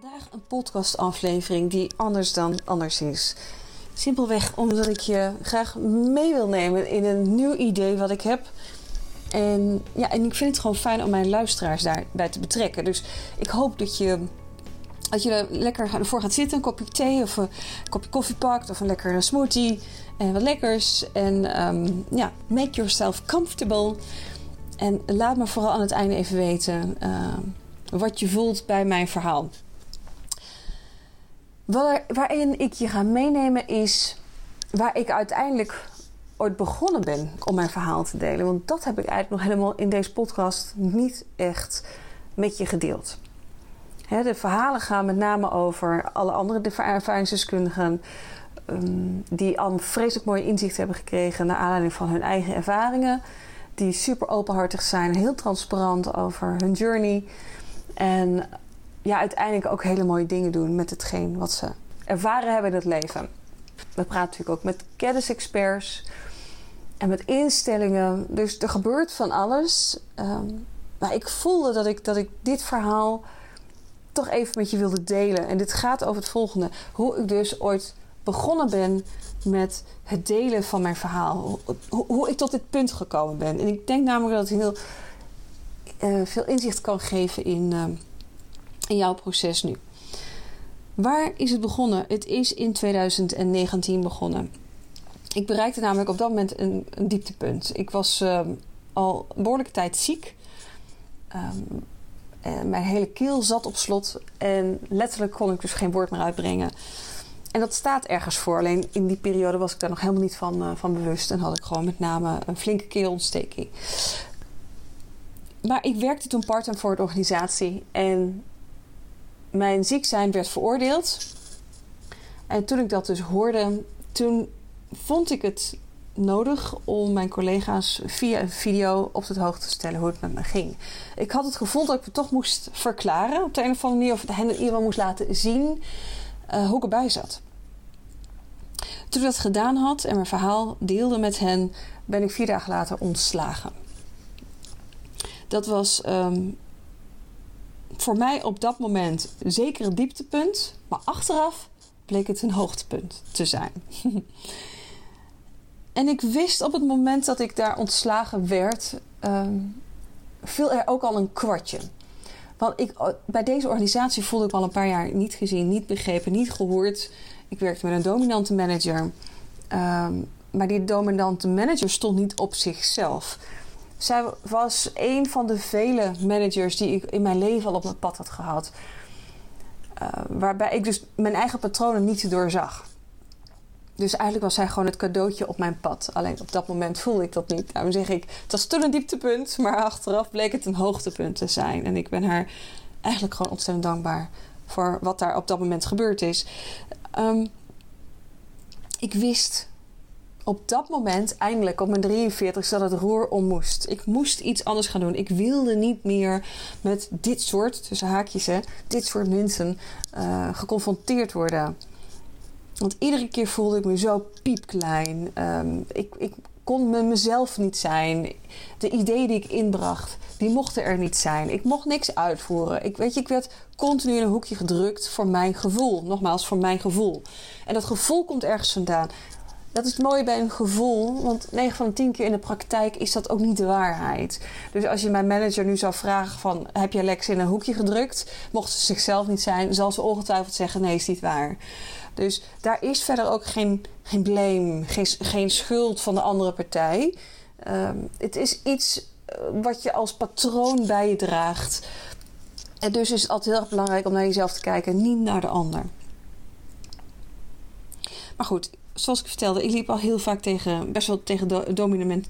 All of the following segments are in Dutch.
Vandaag een podcastaflevering die anders dan anders is. Simpelweg omdat ik je graag mee wil nemen in een nieuw idee wat ik heb. En, ja, en ik vind het gewoon fijn om mijn luisteraars daarbij te betrekken. Dus ik hoop dat je, dat je er lekker ervoor gaat zitten, een kopje thee of een kopje koffie pakt of een lekkere smoothie en wat lekkers. En ehm, ja, make yourself comfortable. En laat me vooral aan het einde even weten ehm, wat je voelt bij mijn verhaal. Waar, waarin ik je ga meenemen is waar ik uiteindelijk ooit begonnen ben om mijn verhaal te delen. Want dat heb ik eigenlijk nog helemaal in deze podcast niet echt met je gedeeld. de verhalen gaan met name over alle andere ervaringsdeskundigen. Um, die al vreselijk mooie inzicht hebben gekregen naar aanleiding van hun eigen ervaringen. Die super openhartig zijn, heel transparant over hun journey. En ja, uiteindelijk ook hele mooie dingen doen met hetgeen wat ze ervaren hebben in het leven. We praten natuurlijk ook met kennisexperts en met instellingen. Dus er gebeurt van alles. Um, maar ik voelde dat ik, dat ik dit verhaal toch even met je wilde delen. En dit gaat over het volgende. Hoe ik dus ooit begonnen ben met het delen van mijn verhaal. Hoe, ik tot dit punt gekomen ben. En ik denk namelijk dat het heel uh, veel inzicht kan geven in... Uh, in jouw proces nu. Waar is het begonnen? Het is in 2019 begonnen. Ik bereikte namelijk op dat moment een, een dieptepunt. Ik was uh, al behoorlijke tijd ziek. Um, mijn hele keel zat op slot en letterlijk kon ik dus geen woord meer uitbrengen. En dat staat ergens voor. Alleen in die periode was ik daar nog helemaal niet van, uh, van bewust. En had ik gewoon met name een flinke keelontsteking. Maar ik werkte toen part-time voor de organisatie. En mijn ziek zijn werd veroordeeld. En toen ik dat dus hoorde, toen vond ik het nodig om mijn collega's via een video op de hoogte te stellen hoe het met me ging. Ik had het gevoel dat ik het toch moest verklaren op de een of andere manier, of hen in moest laten zien uh, hoe ik erbij zat. Toen ik dat gedaan had en mijn verhaal deelde met hen, ben ik vier dagen later ontslagen. Dat was um, voor mij op dat moment zeker een dieptepunt, maar achteraf bleek het een hoogtepunt te zijn. en ik wist op het moment dat ik daar ontslagen werd, um, viel er ook al een kwartje. Want ik, bij deze organisatie voelde ik al een paar jaar niet gezien, niet begrepen, niet gehoord. Ik werkte met een dominante manager. Um, maar die dominante manager stond niet op zichzelf. Zij was een van de vele managers die ik in mijn leven al op mijn pad had gehad. Uh, waarbij ik dus mijn eigen patronen niet doorzag. Dus eigenlijk was zij gewoon het cadeautje op mijn pad. Alleen op dat moment voelde ik dat niet. Daarom zeg ik, het was toen een dieptepunt, maar achteraf bleek het een hoogtepunt te zijn. En ik ben haar eigenlijk gewoon ontzettend dankbaar voor wat daar op dat moment gebeurd is. Um, ik wist op dat moment, eindelijk op mijn 43, dat het roer om moest. Ik moest iets anders gaan doen. Ik wilde niet meer met dit soort, tussen haakjes, hè, dit soort mensen uh, geconfronteerd worden. Want iedere keer voelde ik me zo piepklein. Um, ik, ik kon me mezelf niet zijn. De ideeën die ik inbracht, die mochten er niet zijn. Ik mocht niks uitvoeren. Ik, weet je, ik werd continu in een hoekje gedrukt voor mijn gevoel. Nogmaals, voor mijn gevoel. En dat gevoel komt ergens vandaan dat is het mooie bij een gevoel. Want 9 van de 10 keer in de praktijk is dat ook niet de waarheid. Dus als je mijn manager nu zou vragen van... heb je Lex in een hoekje gedrukt? Mocht ze zichzelf niet zijn, zal ze ongetwijfeld zeggen... nee, is niet waar. Dus daar is verder ook geen, geen blame, geen, geen schuld van de andere partij. Um, het is iets eh, wat je als patroon bij je draagt. En dus is het altijd heel erg belangrijk om naar jezelf te kijken, niet naar de ander. Maar goed, zoals ik vertelde, ik liep al heel vaak tegen, best wel tegen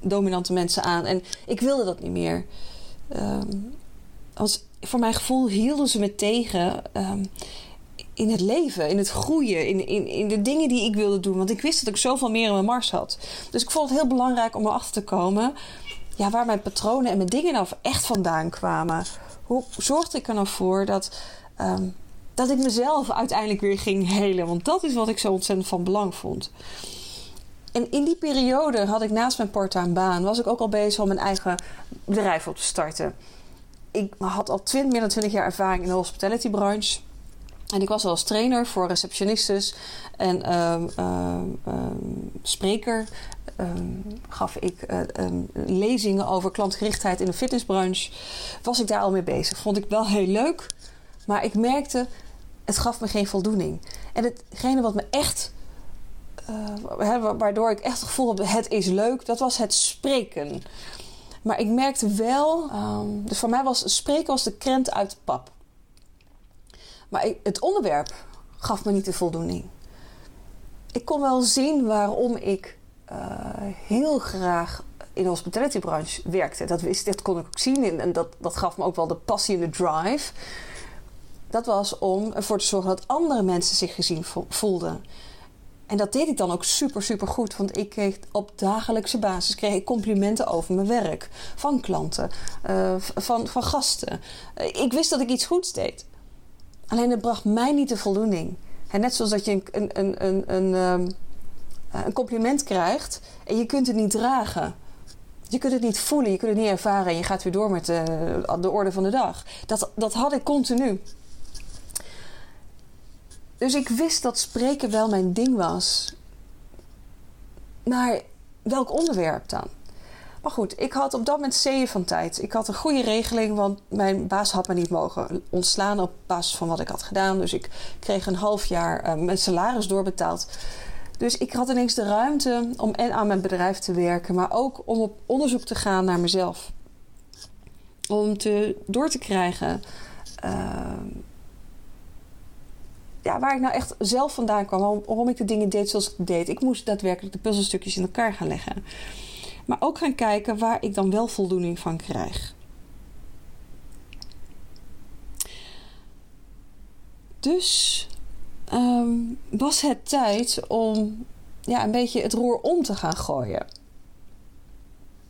dominante mensen aan. En ik wilde dat niet meer. Um, als, voor mijn gevoel hielden ze me tegen um, in het leven, in het groeien, in, in, in de dingen die ik wilde doen. Want ik wist dat ik zoveel meer in mijn mars had. Dus ik vond het heel belangrijk om erachter te komen ja, waar mijn patronen en mijn dingen nou echt vandaan kwamen. Hoe zorgde ik er nou voor dat. Um, dat ik mezelf uiteindelijk weer ging helen. Want dat is wat ik zo ontzettend van belang vond. En in die periode had ik naast mijn part-time baan... was ik ook al bezig om mijn eigen bedrijf op te starten. Ik had al 20, meer dan 20 jaar ervaring in de hospitality branche. En ik was al als trainer voor receptionistes en ehm, ehm, ehm, spreker. gaf ik uh, lezingen over klantgerichtheid in de fitnessbranche. Was ik daar al mee bezig. Vond ik wel heel leuk. Maar ik merkte, het gaf me geen voldoening. En hetgene wat me echt... Uh, waardoor ik echt het gevoel heb, het is leuk. Dat was het spreken. Maar ik merkte wel... dus voor mij was spreken als de krent uit de pap. Maar het onderwerp gaf me niet de voldoening. Ik kon wel zien waarom ik uh, heel graag in de hospitalitybranche werkte. Dat, wist, dat kon ik ook zien en dat, dat gaf me ook wel de passie en de drive. Dat was om ervoor te zorgen dat andere mensen zich gezien voelden. En dat deed ik dan ook super, super goed. Want ik kreeg op dagelijkse basis kreeg ik complimenten over mijn werk. Van klanten, uh, van, van gasten. Uh, ik wist dat ik iets goeds deed. Alleen het bracht mij niet de voldoening. En net zoals dat je een, een, een, een, ehm, een compliment krijgt en je kunt het niet dragen. Je kunt het niet voelen, je kunt het niet ervaren en je gaat weer door met de, de orde van de dag. Dat, dat had ik continu. Dus ik wist dat spreken wel mijn ding was. Maar welk onderwerp dan? Maar goed, ik had op dat moment zeeën van tijd. Ik had een goede regeling, want mijn baas had me niet mogen ontslaan op basis van wat ik had gedaan. Dus ik kreeg een half jaar uh, mijn salaris doorbetaald. Dus ik had ineens de ruimte om en aan mijn bedrijf te werken, maar ook om op onderzoek te gaan naar mezelf. Om te, door te krijgen uh, ja, waar ik nou echt zelf vandaan kwam, waarom, waarom ik de dingen deed zoals ik deed. Ik moest daadwerkelijk de puzzelstukjes in elkaar gaan leggen. Maar ook gaan kijken waar ik dan wel voldoening van krijg. Dus ehm, was het tijd om ja, een beetje het roer om te gaan gooien.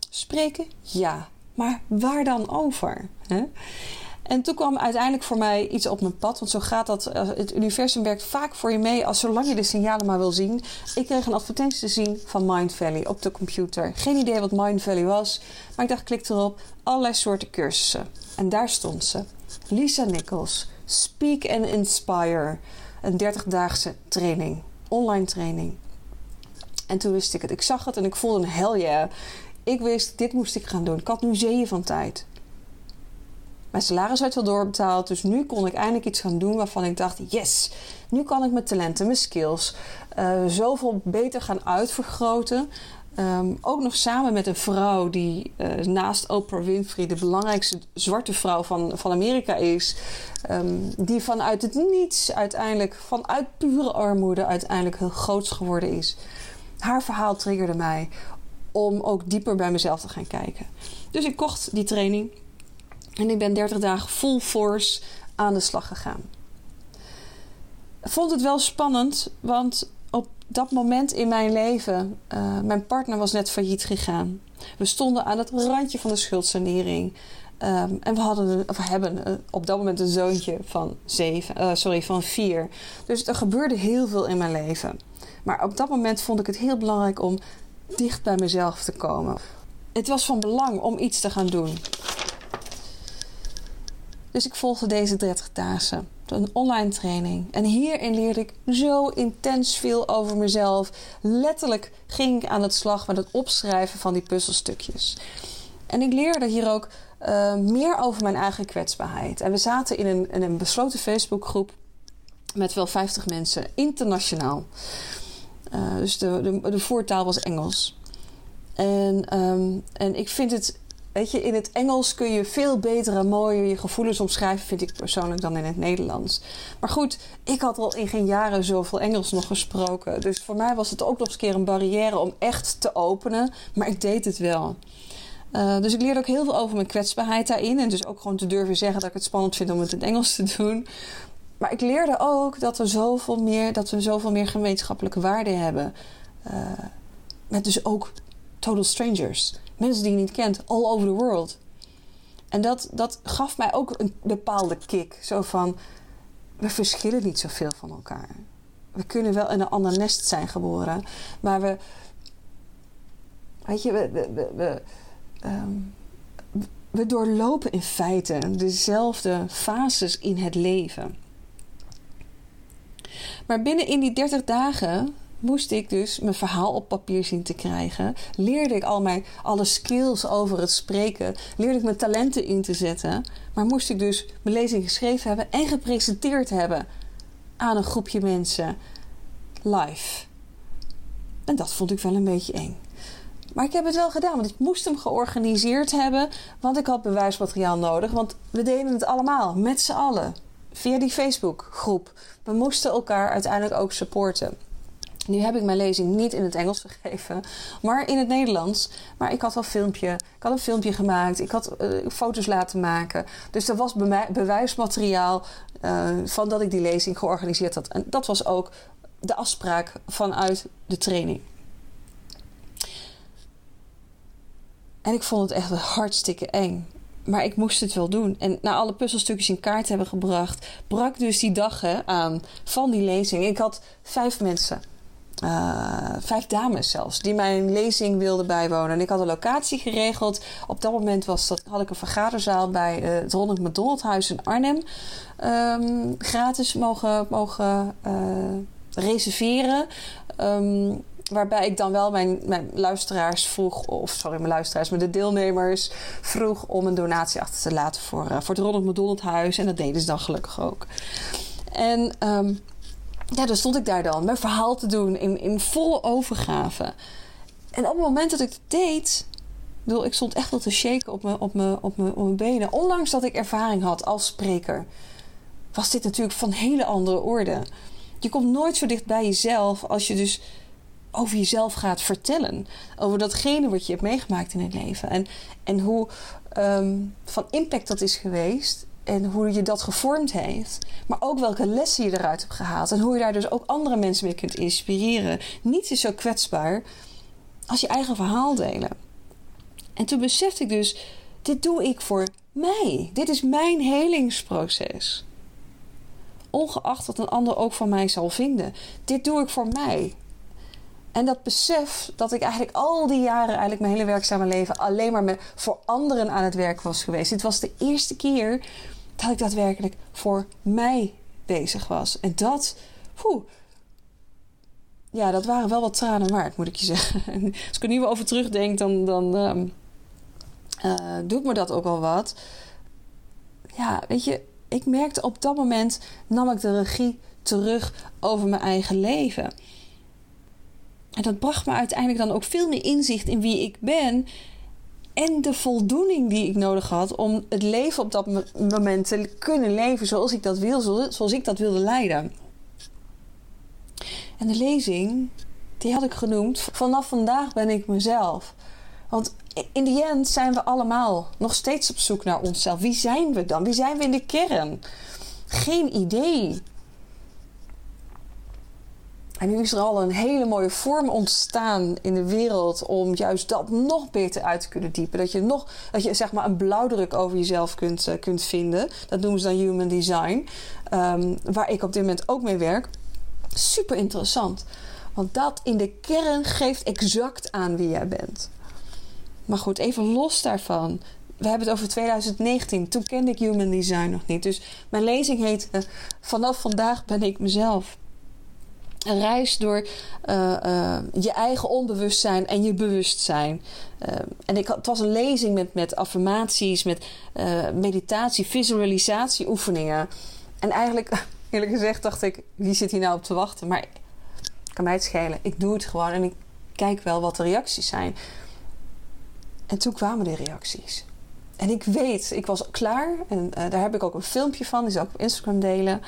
Spreken? Ja. Maar waar dan over? En toen kwam uiteindelijk voor mij iets op mijn pad. Want zo gaat dat. Eh, het universum werkt vaak voor je mee als zolang je de signalen maar wil zien. Ik kreeg een advertentie te zien van Mind Valley op de computer. Geen idee wat Mind Valley was. Maar ik dacht, klik erop. Allerlei soorten cursussen. En daar stond ze. Lisa Nichols. Speak and Inspire. Een 30-daagse training. Online training. En toen wist ik het. Ik zag het en ik voelde een hell yeah. Ik wist, dit moest ik gaan doen. Ik had nu zeeën van tijd. Mijn salaris werd wel doorbetaald. Dus nu kon ik eindelijk iets gaan doen waarvan ik dacht: yes, nu kan ik mijn talenten, mijn skills uh, zoveel beter gaan uitvergroten. Um, ook nog samen met een vrouw die uh, naast Oprah Winfrey de belangrijkste zwarte vrouw van, van Amerika is. Um, die vanuit het niets uiteindelijk, vanuit pure armoede, uiteindelijk heel groots geworden is. Haar verhaal triggerde mij om ook dieper bij mezelf te gaan kijken. Dus ik kocht die training. En ik ben 30 dagen full force aan de slag gegaan. Ik vond het wel spannend, want op dat moment in mijn leven, uh, mijn partner was net failliet gegaan. We stonden aan het randje van de schuldsanering. Um, en we, hadden, of hebben op dat moment een zoontje van, zeven, uh, sorry, van vier. Dus er gebeurde heel veel in mijn leven. Maar op dat moment vond ik het heel belangrijk om dicht bij mezelf te komen. Het was van belang om iets te gaan doen. Dus ik volgde deze 30 dagen. Een online training. En hierin leerde ik zo intens veel over mezelf. Letterlijk ging ik aan het slag met het opschrijven van die puzzelstukjes. En ik leerde hier ook uh, meer over mijn eigen kwetsbaarheid. En we zaten in een, een besloten Facebookgroep met wel 50 mensen, internationaal. Uh, dus de, de, de, voertaal was Engels. En, um, en ik vind het Weet je, in het Engels kun je veel beter en mooier je gevoelens omschrijven, vind ik persoonlijk, dan in het Nederlands. Maar goed, ik had al in geen jaren zoveel Engels nog gesproken. Dus voor mij was het ook nog eens een keer een barrière om echt te openen. Maar ik deed het wel. Uh, dus ik leerde ook heel veel over mijn kwetsbaarheid daarin. En dus ook gewoon te durven zeggen dat ik het spannend vind om het in het Engels te doen. Maar ik leerde ook dat we zoveel meer, dat we zoveel meer gemeenschappelijke waarden hebben. Uh, met dus ook total strangers mensen die je niet kent, all over the world. En dat, dat gaf mij ook een bepaalde kick. Zo van, we verschillen niet zoveel van elkaar. We kunnen wel in een ander nest zijn geboren, maar we, weet je, we, we, we, we, we doorlopen in feite dezelfde fases in het leven. Maar binnen in die 30 dagen moest ik dus mijn verhaal op papier zien te krijgen. Leerde ik al mijn, alle skills over het spreken. Leerde ik mijn talenten in te zetten. Maar moest ik dus mijn lezing geschreven hebben en gepresenteerd hebben aan een groepje mensen live. En dat vond ik wel een beetje eng. Maar ik heb het wel gedaan, want ik moest hem georganiseerd hebben. Want ik had bewijsmateriaal nodig. Want we deden het allemaal, met z'n allen. Via die Facebookgroep. We moesten elkaar uiteindelijk ook supporten. Nu heb ik mijn lezing niet in het Engels gegeven, maar in het Nederlands. Maar ik had al filmpje, ik had een filmpje gemaakt, ik had uh, foto's laten maken. Dus er was bewijsmateriaal uh, van dat ik die lezing georganiseerd had. En dat was ook de afspraak vanuit de training. En ik vond het echt hartstikke eng. Maar ik moest het wel doen. En na alle puzzelstukjes in kaart hebben gebracht, brak dus die dag aan van die lezing. Ik had vijf mensen uh, vijf dames zelfs, die mijn lezing wilden bijwonen. En ik had een locatie geregeld. Op dat moment was dat, had ik een vergaderzaal bij uh, het Ronald McDonald Huis in Arnhem. Um, gratis mogen, mogen uh, reserveren. Um, waarbij ik dan wel mijn, mijn luisteraars vroeg, of sorry, mijn luisteraars, maar de deelnemers vroeg om een donatie achter te laten voor, voor het Ronald McDonald Huis. En dat deden ze dan gelukkig ook. En um, ja, dan stond ik daar dan mijn verhaal te doen in, in volle overgave. En op het moment dat ik het deed, bedoel, ik stond echt wel te shaken op mijn, op, mijn, op, mijn, op mijn benen. Ondanks dat ik ervaring had als spreker, was dit natuurlijk van hele andere orde. Je komt nooit zo dicht bij jezelf als je dus over jezelf gaat vertellen. Over datgene wat je hebt meegemaakt in het leven. En, en hoe um, van impact dat is geweest en hoe je dat gevormd heeft. Maar ook welke lessen je eruit hebt gehaald. En hoe je daar dus ook andere mensen mee kunt inspireren. Niets is zo kwetsbaar als je eigen verhaal delen. En toen besefte ik dus: dit doe ik voor mij. Dit is mijn helingsproces. Ongeacht wat een ander ook van mij zal vinden. Dit doe ik voor mij. En dat besef dat ik eigenlijk al die jaren, eigenlijk mijn hele werkzame leven, alleen maar voor anderen aan het werk was geweest. Dit was de eerste keer dat ik daadwerkelijk voor mij bezig was. En dat, poeh, ja, dat waren wel wat tranen waard, moet ik je zeggen. En als ik er nu weer over terugdenk, dan, dan um, uh, doet me dat ook wel wat. Ja, weet je, ik merkte op dat moment nam ik de regie terug over mijn eigen leven. En dat bracht me uiteindelijk dan ook veel meer inzicht in wie ik ben en de voldoening die ik nodig had om het leven op dat moment te kunnen leven zoals ik dat wil, zoals ik dat wilde leiden. En de lezing, die had ik genoemd, vanaf vandaag ben ik mezelf. Want in die end zijn we allemaal nog steeds op zoek naar onszelf. Wie zijn we dan? Wie zijn we in de kern? Geen idee. En nu is er al een hele mooie vorm ontstaan in de wereld om juist dat nog beter uit te kunnen diepen. Dat je nog, dat je zeg maar een blauwdruk over jezelf kunt, uh, kunt vinden. Dat noemen ze dan human design. Um, waar ik op dit moment ook mee werk. Super interessant. Want dat in de kern geeft exact aan wie jij bent. Maar goed, even los daarvan. We hebben het over 2019. Toen kende ik human design nog niet. Dus mijn lezing heet uh, Vanaf vandaag ben ik mezelf een reis door uh, uh, je eigen onbewustzijn en je bewustzijn. Uh, en ik, het was een lezing met, met affirmaties, met meditatie, visualisatie oefeningen. En eigenlijk, eerlijk gezegd, dacht ik: wie zit hier nou op te wachten? Maar kan mij het schelen. Ik doe het gewoon en ik kijk wel wat de reacties zijn. En toen kwamen de reacties. En ik weet, ik was klaar. En daar heb ik ook een filmpje van, die zal ik op Instagram delen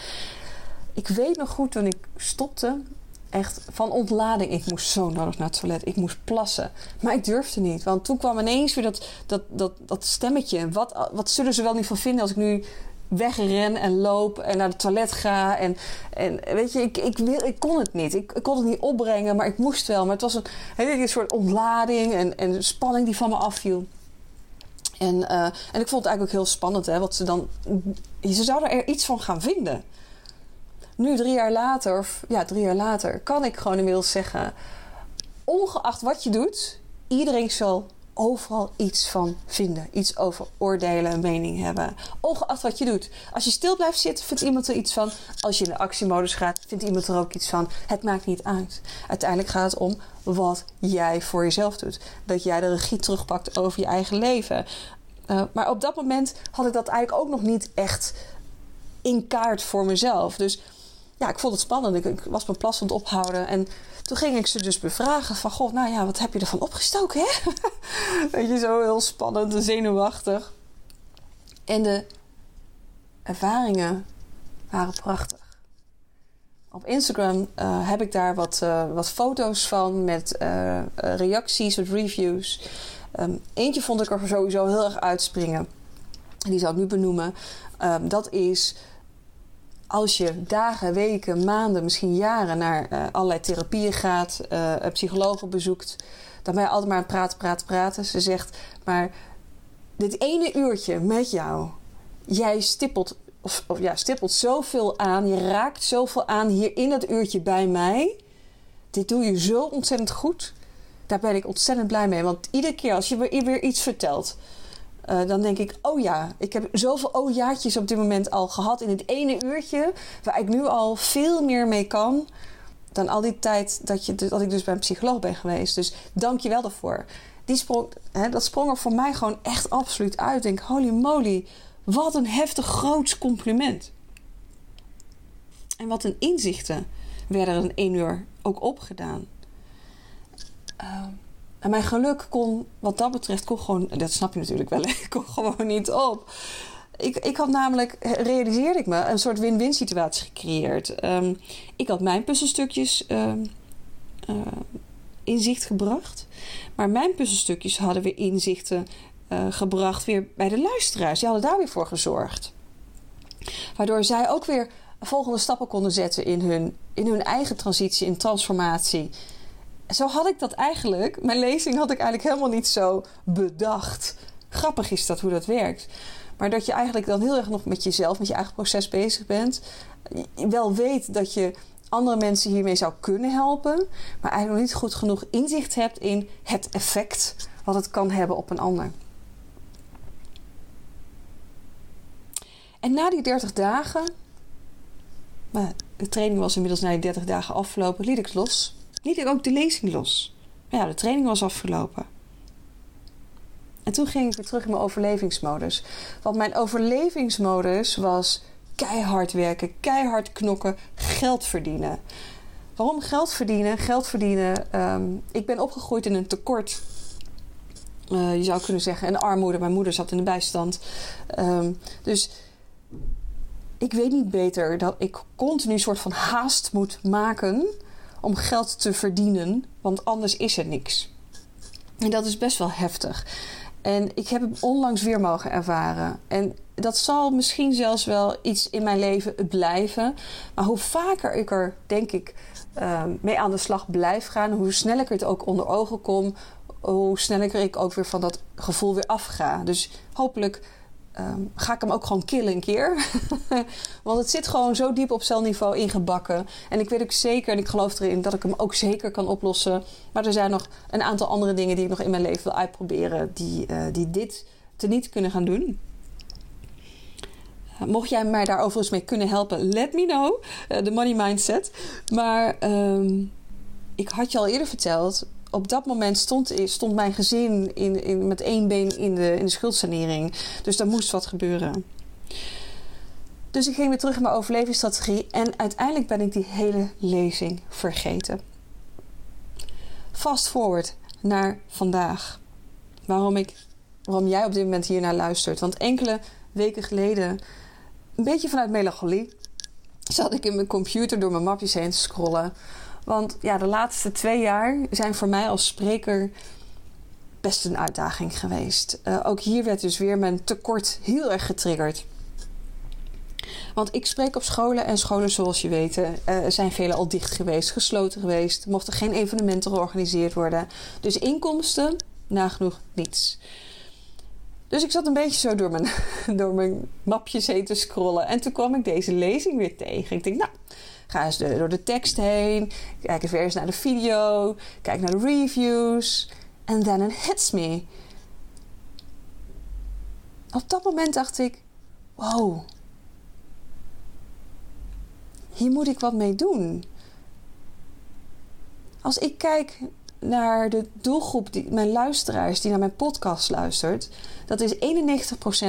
ik weet nog goed toen ik stopte, echt van ontlading. Ik moest zo nodig naar het toilet. Ik moest plassen. Maar ik durfde niet. Want toen kwam ineens weer dat, dat, dat, dat stemmetje. Wat, wat zullen ze wel niet van vinden als ik nu wegren en loop en naar het toilet ga. En, en weet je, ik, ik, wil, ik kon het niet. Ik, kon het niet opbrengen, maar ik moest wel. Maar het was een hele soort ontlading en, en spanning die van me afviel. En, uh, en ik vond het eigenlijk ook heel spannend, hè, wat ze dan. Ze zouden er iets van gaan vinden nu drie jaar later, of ja, drie jaar later, kan ik gewoon inmiddels zeggen: ongeacht wat je doet, iedereen zal overal iets van vinden. Iets over oordelen, mening hebben. Ongeacht wat je doet. Als je stil blijft zitten, vindt iemand er iets van. Als je in de actiemodus gaat, vindt iemand er ook iets van. Het maakt niet uit. Uiteindelijk gaat het om wat jij voor jezelf doet. Dat jij de regie terugpakt over je eigen leven. Uh, maar op dat moment had ik dat eigenlijk ook nog niet echt in kaart voor mezelf. Dus ja, ik vond het spannend. Ik, was mijn plas het ophouden. En toen ging ik ze dus bevragen van... God, nou ja, wat heb je ervan opgestoken, hè? Weet je, zo heel spannend en zenuwachtig. En de ervaringen waren prachtig. Op Instagram uh, heb ik daar wat, uh, wat foto's van met uh, reacties, wat reviews. Um, eentje vond ik er sowieso heel erg uitspringen. Die zal ik nu benoemen. Um, dat is als je dagen, weken, maanden, misschien jaren naar uh, allerlei therapieën gaat, uh, psychologen bezoekt, dan ben je altijd maar aan het praten, praten, praten. Ze zegt, maar dit ene uurtje met jou, jij stippelt, of, of ja, stippelt zoveel aan, je raakt zoveel aan hier in dat uurtje bij mij. Dit doe je zo ontzettend goed. Daar ben ik ontzettend blij mee. Want iedere keer als je weer iets vertelt, uh, dan denk ik, oh ja, ik heb zoveel oh jaartjes op dit moment al gehad in het ene uurtje, waar ik nu al veel meer mee kan dan al die tijd dat, je, dat ik dus bij een psycholoog ben geweest. Dus dank je wel daarvoor. Die sprong, hè, dat sprong er voor mij gewoon echt absoluut uit. Ik denk, holy moly, wat een heftig groots compliment. En wat een inzichten werden er in één uur ook opgedaan. Uh, en mijn geluk kon, wat dat betreft, kon gewoon, dat snap je natuurlijk wel, ik kon gewoon niet op. Ik, ik had namelijk, realiseerde ik me, een soort win-win situatie gecreëerd. Um, ik had mijn puzzelstukjes um, uh, inzicht gebracht. Maar mijn puzzelstukjes hadden weer inzichten uh, gebracht weer bij de luisteraars. Die hadden daar weer voor gezorgd. Waardoor zij ook weer volgende stappen konden zetten in hun, in hun eigen transitie, in transformatie zo had ik dat eigenlijk. Mijn lezing had ik eigenlijk helemaal niet zo bedacht. Grappig is dat hoe dat werkt. Maar dat je eigenlijk dan heel erg nog met jezelf, met je eigen proces bezig bent. Wel weet dat je andere mensen hiermee zou kunnen helpen. Maar eigenlijk nog niet goed genoeg inzicht hebt in het effect wat het kan hebben op een ander. En na die 30 dagen, de training was inmiddels na die 30 dagen afgelopen, liet ik los liet ik ook de lezing los. Maar ja, de training was afgelopen. En toen ging ik weer terug in mijn overlevingsmodus. Want mijn overlevingsmodus was keihard werken, keihard knokken, geld verdienen. Waarom geld verdienen? Geld verdienen. Um, ik ben opgegroeid in een tekort. Uh, je zou kunnen zeggen, en armoede. Mijn moeder zat in de bijstand. Um, dus ik weet niet beter dat ik continu een soort van haast moet maken om geld te verdienen, want anders is er niks. En dat is best wel heftig. En ik heb het onlangs weer mogen ervaren. En dat zal misschien zelfs wel iets in mijn leven blijven. Maar hoe vaker ik er, denk ik, ehm, mee aan de slag blijf gaan, hoe sneller ik het ook onder ogen kom, hoe sneller ik ook weer van dat gevoel weer afga. Dus hopelijk um, ga ik hem ook gewoon killen een keer. Want het zit gewoon zo diep op celniveau ingebakken. En ik weet ook zeker, en ik geloof erin, dat ik hem ook zeker kan oplossen. Maar er zijn nog een aantal andere dingen die ik nog in mijn leven wil uitproberen, die, uh, die dit teniet kunnen gaan doen. Uh, mocht jij mij daar overigens mee kunnen helpen, let me know. Uh, de money mindset. Maar um, ik had je al eerder verteld op dat moment stond, stond mijn gezin in, in, met één been in de, in de schuldsanering. Dus daar moest wat gebeuren. Dus ik ging weer terug in mijn overlevingsstrategie en uiteindelijk ben ik die hele lezing vergeten. Fast forward naar vandaag. Waarom, ik, waarom jij op dit moment hier naar luistert. Want enkele weken geleden, een beetje vanuit melancholie, zat ik in mijn computer door mijn mapjes heen te scrollen. Want ja, de laatste twee jaar zijn voor mij als spreker best een uitdaging geweest. Uh, ook hier werd dus weer mijn tekort heel erg getriggerd. Want ik spreek op scholen en scholen, zoals je weet, uh, zijn vele al dicht geweest, gesloten geweest. Mochten geen evenementen georganiseerd worden. Dus inkomsten, nagenoeg niets. Dus ik zat een beetje zo door mijn, door mijn mapjes heen te scrollen. En toen kwam ik deze lezing weer tegen. Ik denk, nou, Ga eens door de tekst heen. Kijk weer eens naar de video. Kijk naar de reviews. En then it hits me. Op dat moment dacht ik: wow, hier moet ik wat mee doen. Als ik kijk naar de doelgroep, die, mijn luisteraars die naar mijn podcast luistert, dat is 91%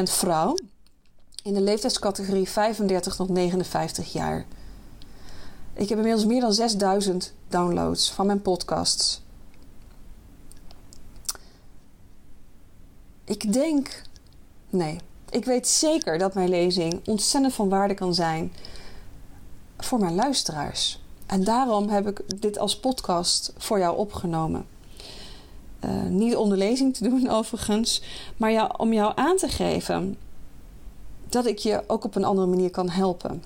vrouw in de leeftijdscategorie 35 tot 59 jaar. Ik heb inmiddels meer dan 6000 downloads van mijn podcasts. Ik denk, nee, ik weet zeker dat mijn lezing ontzettend van waarde kan zijn voor mijn luisteraars. En daarom heb ik dit als podcast voor jou opgenomen. Uh, niet om de lezing te doen, overigens, maar om jou aan te geven dat ik je ook op een andere manier kan helpen.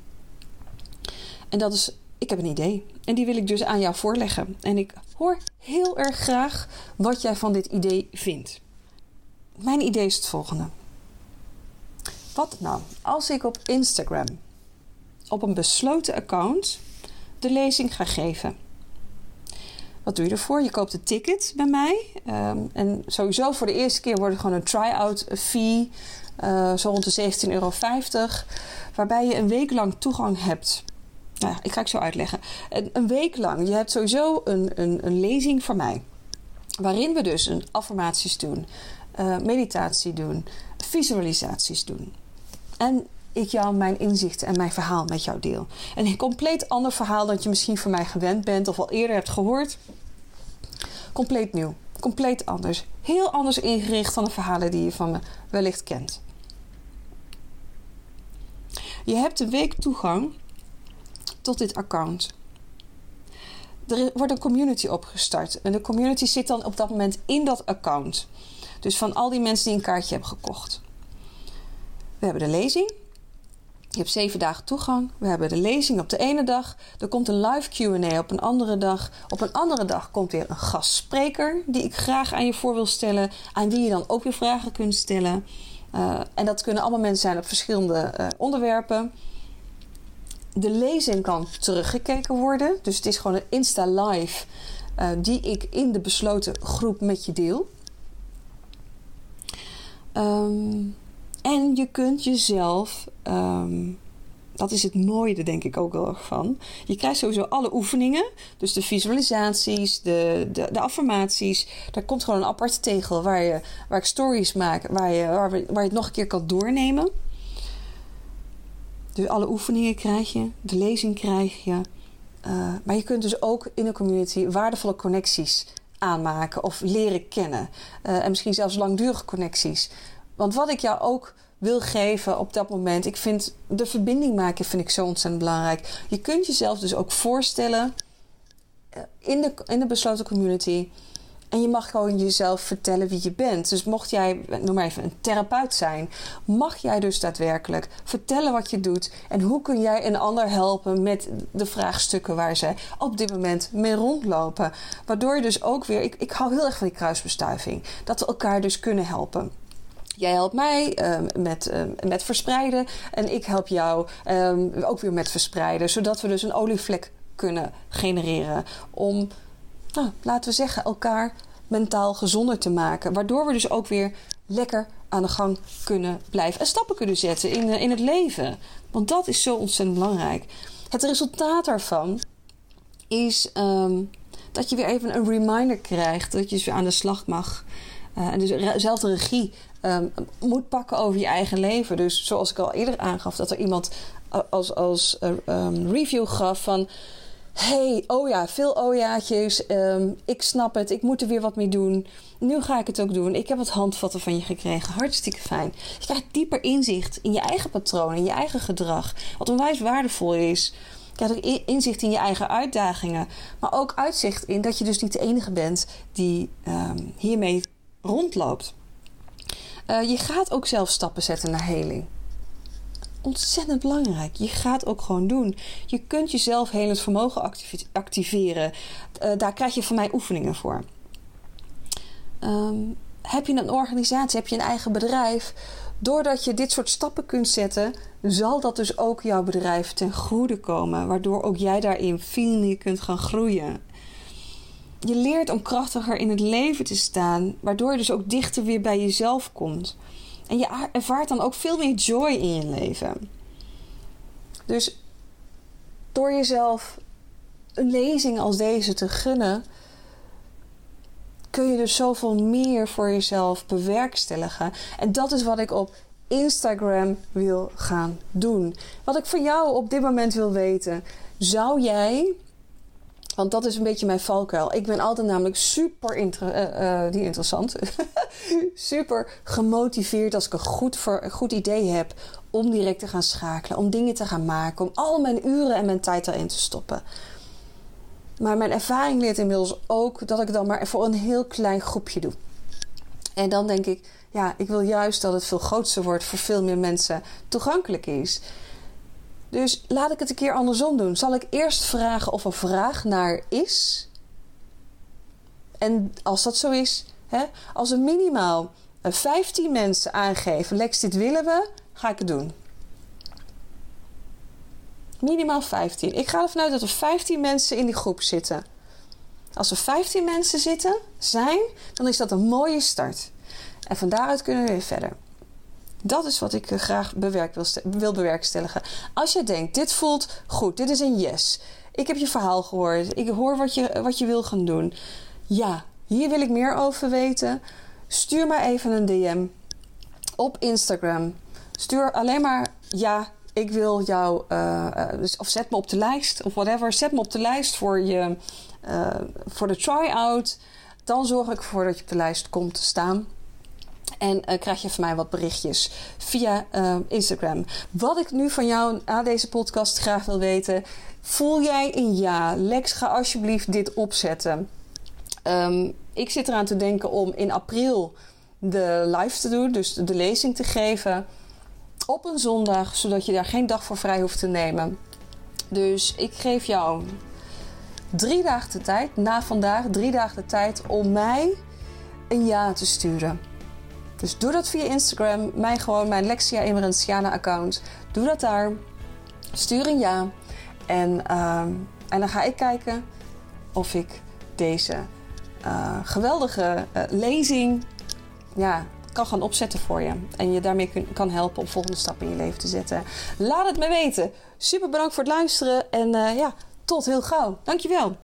En dat is, ik heb een idee. En die wil ik dus aan jou voorleggen. En ik hoor heel erg graag wat jij van dit idee vindt. Mijn idee is het volgende. Wat nou als ik op Instagram op een besloten account de lezing ga geven? Wat doe je ervoor? Je koopt een ticket bij mij. Um, en sowieso voor de eerste keer wordt het gewoon een try-out fee. Uh, zo rond de 17,50 euro. Waarbij je een week lang toegang hebt. Nou, ik ga het zo uitleggen. Een, week lang. Je hebt sowieso een, een, een lezing van mij. Waarin we dus een affirmaties doen. Uh, meditatie doen. Visualisaties doen. En ik jou mijn inzichten en mijn verhaal met jou deel. Een compleet ander verhaal dan je misschien van mij gewend bent of al eerder hebt gehoord. Compleet nieuw. Compleet anders. Heel anders ingericht dan de verhalen die je van me wellicht kent. Je hebt een week toegang tot dit account. Er wordt een community opgestart. En de community zit dan op dat moment in dat account. Dus van al die mensen die een kaartje hebben gekocht. We hebben de lezing. Je hebt zeven dagen toegang. We hebben de lezing op de ene dag. Er komt een live QA op een andere dag. Op een andere dag komt weer een gastspreker die ik graag aan je voor wil stellen. Aan wie je dan ook weer vragen kunt stellen. Uh, en dat kunnen allemaal mensen zijn op verschillende uh, onderwerpen. De lezing kan teruggekeken worden. Dus het is gewoon een Insta Live uh, die ik in de besloten groep met je deel. Um, en je kunt jezelf, um, dat is het mooie denk ik ook wel van. Je krijgt sowieso alle oefeningen, dus de visualisaties, de, de, de affirmaties. Daar komt gewoon een aparte tegel waar, je, waar ik stories maak, waar je, waar, waar je het nog een keer kan doornemen. Dus alle oefeningen krijg je, de lezing krijg je. Uh, maar je kunt dus ook in de community waardevolle connecties aanmaken of leren kennen. Uh, en misschien zelfs langdurige connecties. Want wat ik jou ook wil geven op dat moment, ik vind de verbinding maken vind ik zo ontzettend belangrijk. Je kunt jezelf dus ook voorstellen eh, in de, in de besloten community. En je mag gewoon jezelf vertellen wie je bent. Dus mocht jij, noem maar even, een therapeut zijn, mag jij dus daadwerkelijk vertellen wat je doet. En hoe kun jij een ander helpen met de vraagstukken waar ze op dit moment mee rondlopen. Waardoor je dus ook weer, ik, ik hou heel erg van die kruisbestuiving, dat we elkaar dus kunnen helpen. Jij helpt mij um, met, um, met verspreiden en ik help jou um, ook weer met verspreiden, zodat we dus een olievlek kunnen genereren om, nou, laten we zeggen, elkaar mentaal gezonder te maken, waardoor we dus ook weer lekker aan de gang kunnen blijven en stappen kunnen zetten in, in het leven. Want dat is zo ontzettend belangrijk. Het resultaat daarvan is dat je weer even een reminder krijgt dat je dus weer aan de slag mag. Uh, en dus zelf de regie um, moet pakken over je eigen leven. Dus zoals ik al eerder aangaf, dat er iemand als, als um, review gaf van. Hey, oh ja, veel ojaatjes. Um, ik snap het, ik moet er weer wat mee doen. Nu ga ik het ook doen. Ik heb wat handvatten van je gekregen. Hartstikke fijn. Je krijgt dieper inzicht in je eigen patronen, in je eigen gedrag. Wat onwijs waardevol is. Je krijgt ook inzicht in je eigen uitdagingen. Maar ook uitzicht in dat je dus niet de enige bent die um, hiermee rondloopt. Uh, je gaat ook zelf stappen zetten naar heling. Ontzettend belangrijk. Je gaat ook gewoon doen. Je kunt jezelf helend vermogen activeren. Uh, daar krijg je van mij oefeningen voor. Um, heb je een organisatie, heb je een eigen bedrijf? Doordat je dit soort stappen kunt zetten, zal dat dus ook jouw bedrijf ten goede komen. Waardoor ook jij daarin veel kunt gaan groeien je leert om krachtiger in het leven te staan, waardoor je dus ook dichter weer bij jezelf komt. En je ervaart dan ook veel meer joy in je leven. Dus door jezelf een lezing als deze te gunnen, kun je dus zoveel meer voor jezelf bewerkstelligen. En dat is wat ik op Instagram wil gaan doen. Wat ik van jou op dit moment wil weten. Zou jij want dat is een beetje mijn valkuil. Ik ben altijd namelijk super inter uh, uh, interessant. super gemotiveerd als ik een goed, voor, een goed idee heb om direct te gaan schakelen, om dingen te gaan maken, om al mijn uren en mijn tijd erin te stoppen. Maar mijn ervaring leert inmiddels ook dat ik dan maar voor een heel klein groepje doe. En dan denk ik, ja, ik wil juist dat het veel groter wordt, voor veel meer mensen toegankelijk is. Dus laat ik het een keer andersom doen. Zal ik eerst vragen of er vraag naar is? En als dat zo is, hè, als er minimaal 15 mensen aangeven: Lex, dit willen we, ga ik het doen. Minimaal 15. Ik ga ervan uit dat er 15 mensen in die groep zitten. Als er 15 mensen zitten, zijn, dan is dat een mooie start. En van daaruit kunnen we weer verder. Dat is wat ik eh, graag bewerk wil, wil bewerkstelligen. Als je denkt, dit voelt goed, dit is een yes. Ik heb je verhaal gehoord. Ik hoor wat je, wat je wil gaan doen. Ja, hier wil ik meer over weten. Stuur maar even een DM op Instagram. Stuur alleen maar ja, ik wil jou, uh, dus, of zet me op de lijst of whatever. Zet me op de lijst voor, je, voor de try-out. Dan zorg ik ervoor dat je op de lijst komt te staan. En uh, krijg je van mij wat berichtjes via uh, Instagram. Wat ik nu van jou aan deze podcast graag wil weten. Voel jij een ja? Lex, ga alsjeblieft dit opzetten. Um, ik zit eraan te denken om in april de live te doen. Dus de lezing te geven. Op een zondag. Zodat je daar geen dag voor vrij hoeft te nemen. Dus ik geef jou drie dagen de tijd. Na vandaag drie dagen de tijd om mij een ja te sturen. Dus doe dat via Instagram. Mijn gewoon, mijn Lexia Emerensiana account. Doe dat daar. Stuur een ja. En, uh, en dan ga ik kijken of ik deze uh, geweldige uh, lezing ja, kan gaan opzetten voor je. En je daarmee kun, kan helpen om volgende stappen in je leven te zetten. Laat het me weten. Super bedankt voor het luisteren. En uh, ja, tot heel gauw. Dankjewel.